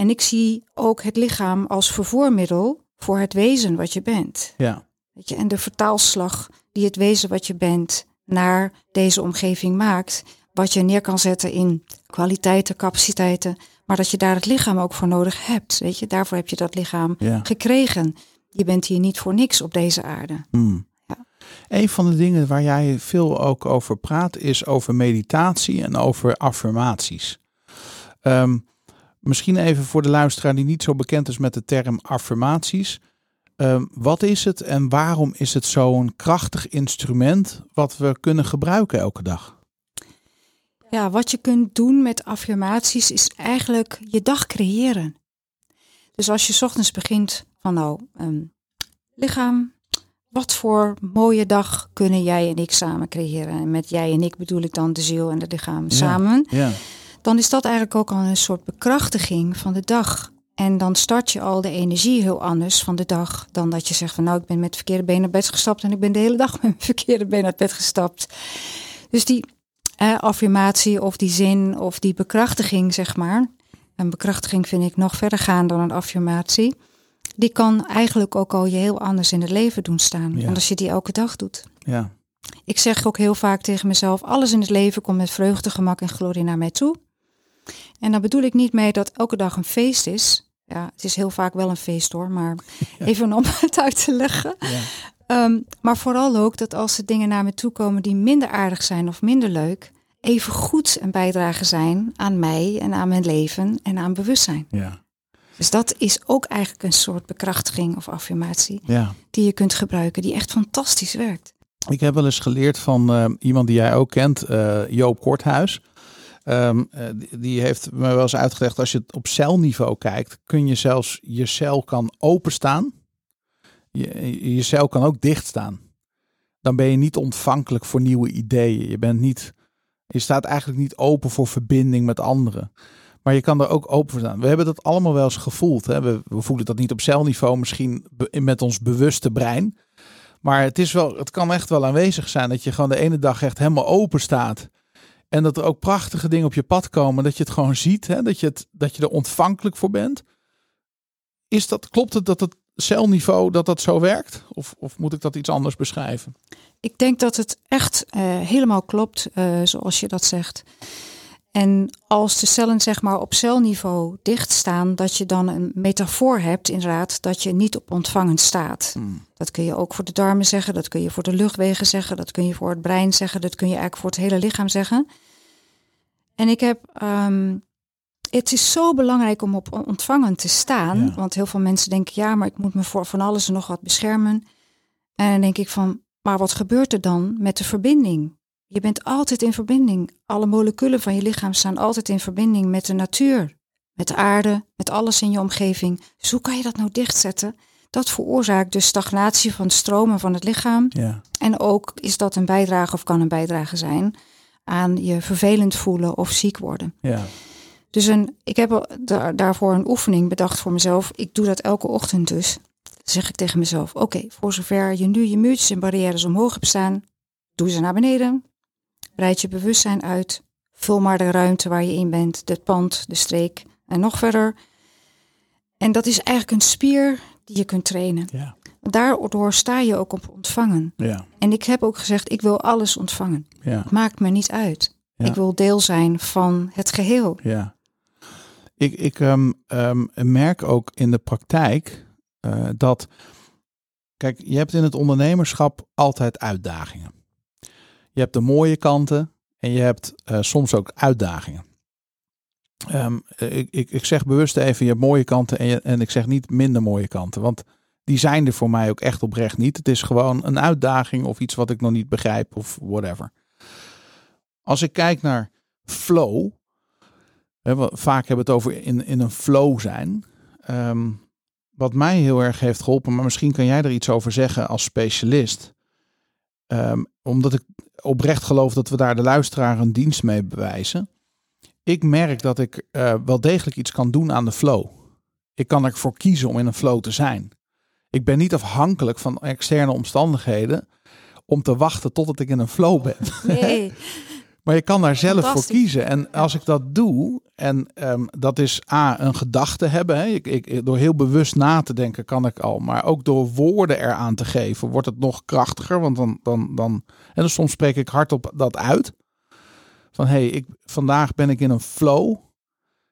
En ik zie ook het lichaam als vervoermiddel voor het wezen wat je bent. Ja. Weet je? En de vertaalslag die het wezen wat je bent naar deze omgeving maakt. Wat je neer kan zetten in kwaliteiten, capaciteiten. Maar dat je daar het lichaam ook voor nodig hebt. Weet je? Daarvoor heb je dat lichaam Ja. gekregen. Je bent hier niet voor niks op deze aarde. Hmm. Ja. Een van de dingen waar jij veel ook over praat is over meditatie en over affirmaties. Ehm, misschien even voor de luisteraar die niet zo bekend is met de term affirmaties. Ehm, wat is het en waarom is het zo'n krachtig instrument wat we kunnen gebruiken elke dag? Ja, wat je kunt doen met affirmaties is eigenlijk je dag creëren. Dus als je 's ochtends begint van nou, ehm, lichaam, wat voor mooie dag kunnen jij en ik samen creëren? En met jij en ik bedoel ik dan de ziel en het lichaam Ja. samen. Ja, Dan is dat eigenlijk ook al een soort bekrachtiging van de dag. En dan start je al de energie heel anders van de dag dan dat je zegt van nou ik ben met het verkeerde been naar bed gestapt en ik ben de hele dag met mijn verkeerde been naar bed gestapt. Dus die eh, affirmatie of die zin of die bekrachtiging zeg maar. Een bekrachtiging vind ik nog verder gaan dan een affirmatie. Die kan eigenlijk ook al je heel anders in het leven doen staan. Ja. En als je die elke dag doet. ja, Ik zeg ook heel vaak tegen mezelf: alles in het leven komt met vreugde, gemak en glorie naar mij toe. En daar bedoel ik niet mee dat elke dag een feest is. Ja, het is heel vaak wel een feest hoor, maar even om het uit te leggen. ja, Ehm, maar vooral ook dat als er dingen naar me toe komen die minder aardig zijn of minder leuk, even goed een bijdrage zijn aan mij en aan mijn leven en aan bewustzijn. ja, Dus dat is ook eigenlijk een soort bekrachtiging of affirmatie ja. die je kunt gebruiken, die echt fantastisch werkt. Ik heb wel eens geleerd van eh, iemand die jij ook kent, eh, Joop Korthuis. Ehm, eh, die, heeft me wel eens uitgelegd, als je op celniveau kijkt, kun je zelfs, je cel kan openstaan. Je, je cel kan ook dichtstaan. Dan ben je niet ontvankelijk voor nieuwe ideeën. Je bent niet, je staat eigenlijk niet open voor verbinding met anderen. Maar je kan er ook open voor staan. We hebben dat allemaal wel eens gevoeld. Hè? We, we voelen dat niet op celniveau, misschien met ons bewuste brein. Maar het, is wel, het kan echt wel aanwezig zijn dat je gewoon de ene dag echt helemaal open staat. En dat er ook prachtige dingen op je pad komen. Dat je het gewoon ziet. Hè? Dat, je het, dat je er ontvankelijk voor bent. Is dat, klopt het dat het celniveau dat dat zo werkt? Of, of moet ik dat iets anders beschrijven? Ik denk dat het echt eh, helemaal klopt, eh, zoals je dat zegt. En als de cellen zeg maar op celniveau dicht staan, dat je dan een metafoor hebt inderdaad, dat je niet op ontvangend staat. Dat kun je ook voor de darmen zeggen, dat kun je voor de luchtwegen zeggen, dat kun je voor het brein zeggen, dat kun je eigenlijk voor het hele lichaam zeggen. En ik heb, ehm, het is zo belangrijk om op ontvangend te staan, Ja. want heel veel mensen denken, ja, maar ik moet me voor van alles en nog wat beschermen. En dan denk ik van, maar wat gebeurt er dan met de verbinding? Je bent altijd in verbinding. Alle moleculen van je lichaam staan altijd in verbinding met de natuur, met de aarde, met alles in je omgeving. Dus hoe kan je dat nou dichtzetten? Dat veroorzaakt dus stagnatie van stromen van het lichaam. Ja, En ook is dat een bijdrage of kan een bijdrage zijn aan je vervelend voelen of ziek worden. ja, Dus een, ik heb daarvoor een oefening bedacht voor mezelf. Ik doe dat elke ochtend dus. Dan zeg ik tegen mezelf, oké, voor zover je nu je muurtjes en barrières omhoog hebt staan, doe ze naar beneden. Breid je bewustzijn uit. Vul maar de ruimte waar je in bent, het pand, de streek en nog verder. En dat is eigenlijk een spier die je kunt trainen. ja, Daardoor sta je ook op ontvangen. ja, En ik heb ook gezegd, ik wil alles ontvangen. ja, Het maakt me niet uit. Ik wil deel zijn van het geheel. ja. Ik, ik ehm, ehm, merk ook in de praktijk eh, dat, kijk, je hebt in het ondernemerschap altijd uitdagingen. Je hebt de mooie kanten en je hebt eh, soms ook uitdagingen. Ehm, ik, ik, ik zeg bewust even, je hebt mooie kanten en, en ik zeg niet minder mooie kanten. Want die zijn er voor mij ook echt oprecht niet. Het is gewoon een uitdaging of iets wat ik nog niet begrijp of whatever. Als ik kijk naar flow, vaak hebben we het over in, in een flow zijn. Ehm, wat mij heel erg heeft geholpen, maar misschien kan jij er iets over zeggen als specialist. Ehm, omdat ik oprecht geloof dat we daar de luisteraar een dienst mee bewijzen. Ik merk dat ik eh, wel degelijk iets kan doen aan de flow. Ik kan ervoor kiezen om in een flow te zijn. Ik ben niet afhankelijk van externe omstandigheden om te wachten totdat ik in een flow ben. Nee. Maar je kan daar zelf voor kiezen. En als ik dat doe, en ehm, dat is A, een gedachte hebben. Hè. Ik, ik, door heel bewust na te denken kan ik al. Maar ook door woorden eraan te geven, wordt het nog krachtiger. Want dan, dan, dan en dus soms spreek ik hardop dat uit. Van hé, hey, ik, vandaag ben ik in een flow.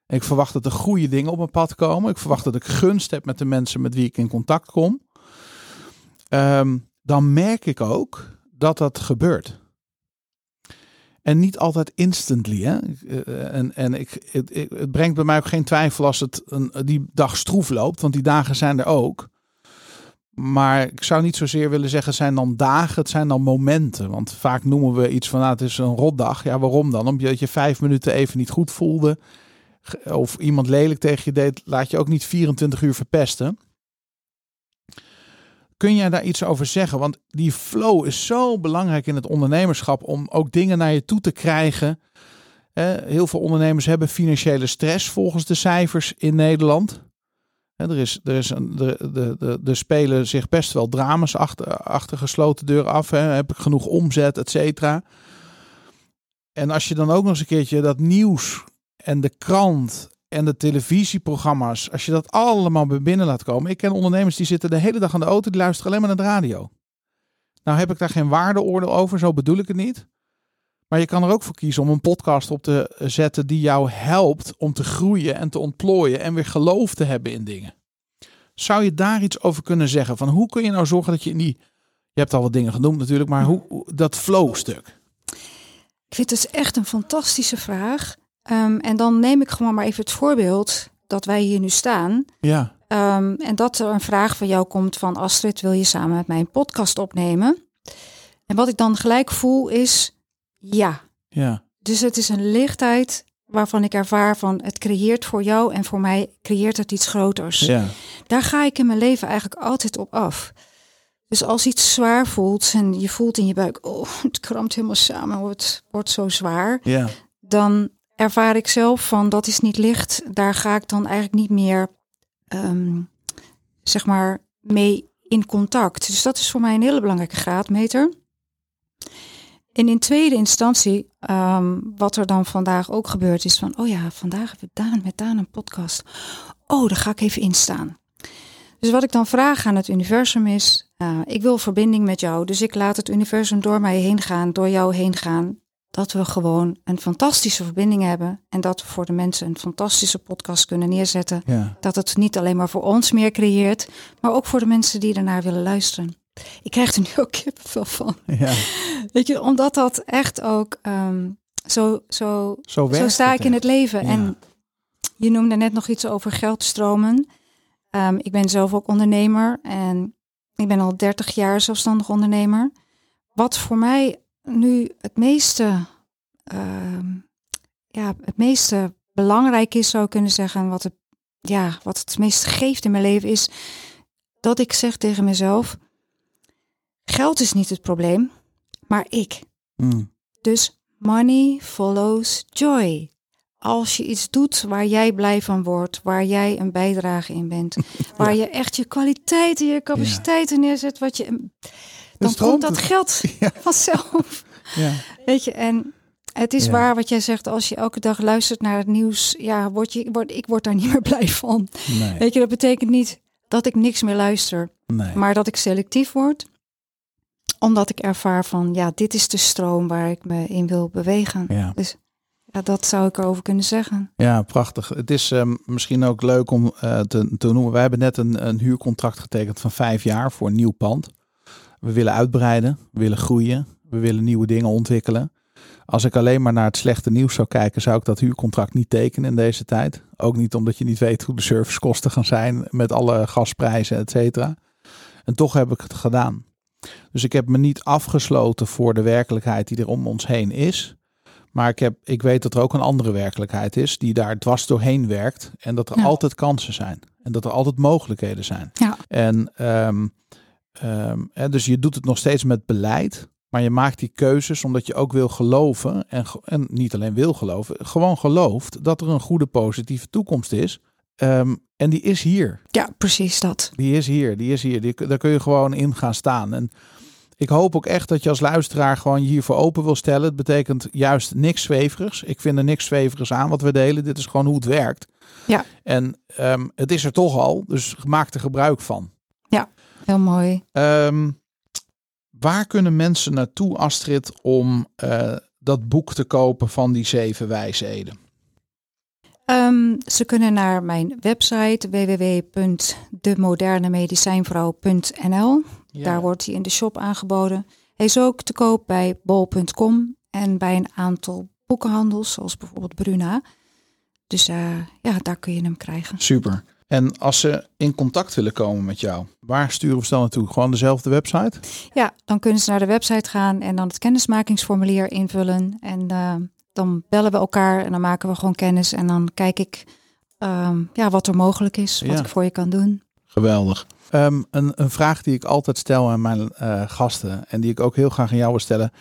Ik verwacht dat er goede dingen op mijn pad komen. Ik verwacht dat ik gunst heb met de mensen met wie ik in contact kom. ehm, dan merk ik ook dat dat gebeurt. En niet altijd instantly. Hè? Eh, En, en ik, het, het brengt bij mij ook geen twijfel als het een, die dag stroef loopt, want die dagen zijn er ook. Maar ik zou niet zozeer willen zeggen, zijn dan dagen, het zijn dan momenten. Want vaak noemen we iets van, nou, het is een rotdag. Ja, waarom dan? Omdat je vijf minuten even niet goed voelde. Of iemand lelijk tegen je deed, laat je ook niet 24 uur verpesten. Kun jij daar iets over zeggen? Want die flow is zo belangrijk in het ondernemerschap om ook dingen naar je toe te krijgen. Heel veel ondernemers hebben financiële stress volgens de cijfers in Nederland. Er, is, er, is een, de, de, de, er spelen zich best wel dramas achter, achter gesloten deuren af. Heb ik genoeg omzet, et cetera. En als je dan ook nog eens een keertje dat nieuws en de krant en de televisieprogramma's, als je dat allemaal binnen laat komen. Ik ken ondernemers die zitten de hele dag aan de auto, die luisteren alleen maar naar de radio. Nou heb ik daar geen waardeoordeel over, zo bedoel ik het niet. Maar je kan er ook voor kiezen om een podcast op te zetten die jou helpt om te groeien en te ontplooien en weer geloof te hebben in dingen. Zou je daar iets over kunnen zeggen? Van hoe kun je nou zorgen dat je in die, je hebt al wat dingen genoemd natuurlijk, maar hoe, dat flow stuk. Ik vind het echt een fantastische vraag. Ehm, en dan neem ik gewoon maar even het voorbeeld dat wij hier nu staan. Ja, Ehm, en dat er een vraag van jou komt van Astrid, wil je samen met mij een podcast opnemen? En wat ik dan gelijk voel is ja. ja, Dus het is een lichtheid waarvan ik ervaar van het creëert voor jou en voor mij creëert het iets groters. ja, Daar ga ik in mijn leven eigenlijk altijd op af. Dus als iets zwaar voelt en je voelt in je buik, oh, het krampt helemaal samen, het wordt zo zwaar, ja, dan ervaar ik zelf van dat is niet licht. Daar ga ik dan eigenlijk niet meer, ehm, zeg maar, mee in contact. Dus dat is voor mij een hele belangrijke graadmeter. En in tweede instantie, ehm, wat er dan vandaag ook gebeurt, is van, oh ja, vandaag hebben we Daan met Daan een podcast. Oh, daar ga ik even in staan. Dus wat ik dan vraag aan het universum is, eh, ik wil verbinding met jou. Dus ik laat het universum door mij heen gaan, door jou heen gaan. Dat we gewoon een fantastische verbinding hebben. En dat we voor de mensen een fantastische podcast kunnen neerzetten. ja. Dat het niet alleen maar voor ons meer creëert, maar ook voor de mensen die ernaar willen luisteren. Ik krijg er nu ook kippenvel van. ja. Weet je, omdat dat echt ook ehm, zo, zo, Zo sta ik in het leven. Ja. En je noemde net nog iets over geldstromen. Ehm, ik ben zelf ook ondernemer en ik ben al 30 jaar zelfstandig ondernemer. Wat voor mij nu het meeste, ehm, ja, het meeste belangrijk is, zou ik kunnen zeggen, wat het, ja, wat het meest geeft in mijn leven, is dat ik zeg tegen mezelf: geld is niet het probleem, maar ik. Mm. Dus money follows joy. Als je iets doet waar jij blij van wordt, waar jij een bijdrage in bent, waar je echt je kwaliteiten, je capaciteiten neerzet, wat je, dan komt dat het. geld Ja. vanzelf. Ja. Weet je, en het is Ja. waar wat jij zegt, als je elke dag luistert naar het nieuws, ja, word je, word, ik word daar niet meer blij van. Nee, Weet je, dat betekent niet dat ik niks meer luister, nee. maar dat ik selectief word omdat ik ervaar van, ja, dit is de stroom waar ik me in wil bewegen. Ja. Dus ja, dat zou ik erover kunnen zeggen. Ja, prachtig. Het is ehm, misschien ook leuk om eh, te, te noemen. Wij hebben net een, een huurcontract getekend van vijf jaar voor een nieuw pand. We willen uitbreiden, we willen groeien, we willen nieuwe dingen ontwikkelen. Als ik alleen maar naar het slechte nieuws zou kijken, zou ik dat huurcontract niet tekenen in deze tijd. Ook niet omdat je niet weet hoe de servicekosten gaan zijn met alle gasprijzen, et cetera. En toch heb ik het gedaan. Dus ik heb me niet afgesloten voor de werkelijkheid die er om ons heen is. Maar ik, heb, ik weet dat er ook een andere werkelijkheid is die daar dwars doorheen werkt. En dat er Ja. altijd kansen zijn. En dat er altijd mogelijkheden zijn. Ja. En ehm, hè, dus je doet het nog steeds met beleid. Maar je maakt die keuzes omdat je ook wil geloven. En, en niet alleen wil geloven, gewoon gelooft dat er een goede positieve toekomst is. Ehm, en die is hier. Ja, precies dat. Die is hier, die is hier. Die, daar kun je gewoon in gaan staan. En ik hoop ook echt dat je als luisteraar gewoon je hiervoor open wil stellen. Het betekent juist niks zweverigs. Ik vind er niks zweverigs aan wat we delen. Dit is gewoon hoe het werkt. Ja. En ehm, het is er toch al, dus maak er gebruik van. Heel mooi. Ehm, waar kunnen mensen naartoe, Astrid, om eh, dat boek te kopen van die zeven wijsheden? Ehm, ze kunnen naar mijn website www.demodernemedicijnvrouw.nl. Daar wordt hij in de shop aangeboden. Hij is ook te koop bij bol.com en bij een aantal boekenhandels, zoals bijvoorbeeld Bruna. Dus uh, ja, daar kun je hem krijgen. Super. En als ze in contact willen komen met jou, waar sturen we ze dan naartoe? Gewoon dezelfde website? Ja, dan kunnen ze naar de website gaan en dan het kennismakingsformulier invullen. En uh, dan bellen we elkaar en dan maken we gewoon kennis. En dan kijk ik um, ja, wat er mogelijk is, wat Ja. ik voor je kan doen. Geweldig. Ehm, een, een vraag die ik altijd stel aan mijn eh, gasten en die ik ook heel graag aan jou wil stellen.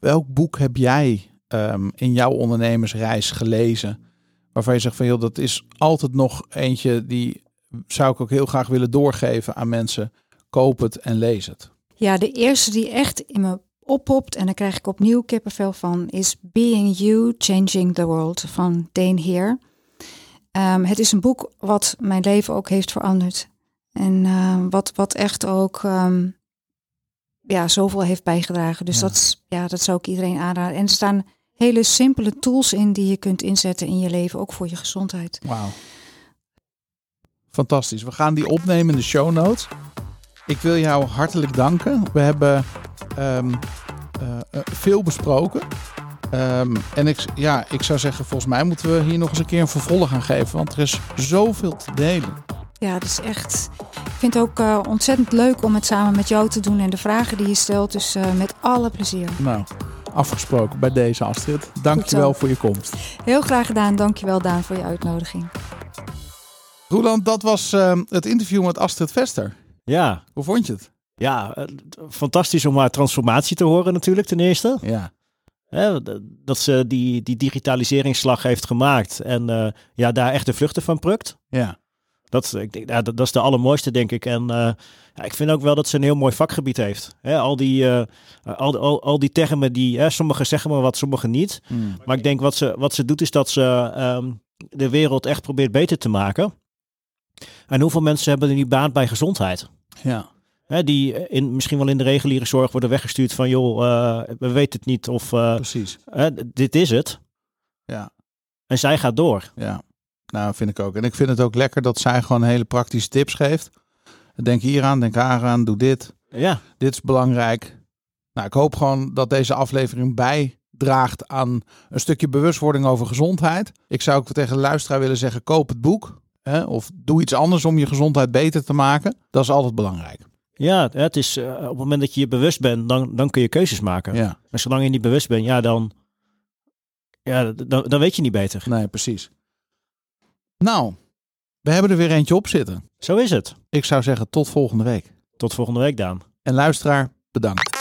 Welk boek heb jij ehm, in jouw ondernemersreis gelezen waarvan je zegt van joh, dat is altijd nog eentje die zou ik ook heel graag willen doorgeven aan mensen. Koop het en lees het. Ja, de eerste die echt in me oppopt en daar krijg ik opnieuw kippenvel van is Being You, Changing the World van Dane Heer. Ehm, het is een boek wat mijn leven ook heeft veranderd. En ehm, wat, wat echt ook ehm, ja, zoveel heeft bijgedragen. Dus Ja. dat, ja, dat zou ik iedereen aanraden. En er staan hele simpele tools in die je kunt inzetten in je leven, ook voor je gezondheid. Wauw. Fantastisch. We gaan die opnemen in de show notes. Ik wil jou hartelijk danken. We hebben ehm, eh, eh, veel besproken. Ehm, en ik, ja, ik zou zeggen, volgens mij moeten we hier nog eens een keer een vervolg aan geven. Want er is zoveel te delen. Ja, dat is echt. Ik vind het ook eh, ontzettend leuk om het samen met jou te doen en de vragen die je stelt. Dus met alle plezier. Nou, afgesproken bij deze Astrid. Dankjewel voor je komst. Heel graag gedaan. Dankjewel Daan voor je uitnodiging. Roland, dat was ehm, het interview met Astrid Vester. Ja, Hoe vond je het? ja eh, fantastisch om haar transformatie te horen natuurlijk ten eerste. Ja. Hè, dat ze die, die digitaliseringsslag heeft gemaakt en eh, ja, daar echt de vluchten van plukt. Ja. Dat, ik denk, ja, dat, dat is de allermooiste, denk ik. En eh, ja, ik vind ook wel dat ze een heel mooi vakgebied heeft. Al, die, eh, al, al, al die termen die, hè, sommigen zeggen maar wat, sommigen niet. Mm. Maar ik denk wat ze, wat ze doet is dat ze ehm, de wereld echt probeert beter te maken. En hoeveel mensen hebben er nu baat bij gezondheid? Ja. Die in, misschien wel in de reguliere zorg worden weggestuurd van joh, eh, we weten het niet of eh, Precies. dit is het. Ja. En zij gaat door. Ja, nou vind ik ook. En ik vind het ook lekker dat zij gewoon hele praktische tips geeft. Denk hier aan, denk aan, doe dit. Ja, Dit is belangrijk. Nou, ik hoop gewoon dat deze aflevering bijdraagt aan een stukje bewustwording over gezondheid. Ik zou ook tegen de luisteraar willen zeggen, koop het boek. Hè, of doe iets anders om je gezondheid beter te maken. Dat is altijd belangrijk. ja het is eh, op het moment dat je je bewust bent, dan, dan kun je keuzes maken. Ja, Maar zolang je niet bewust bent, ja, dan, ja, dan, dan weet je niet beter. nee, precies. Nou, we hebben er weer eentje op zitten. Zo is het. Ik zou zeggen tot volgende week. Tot volgende week, Daan. En luisteraar, bedankt.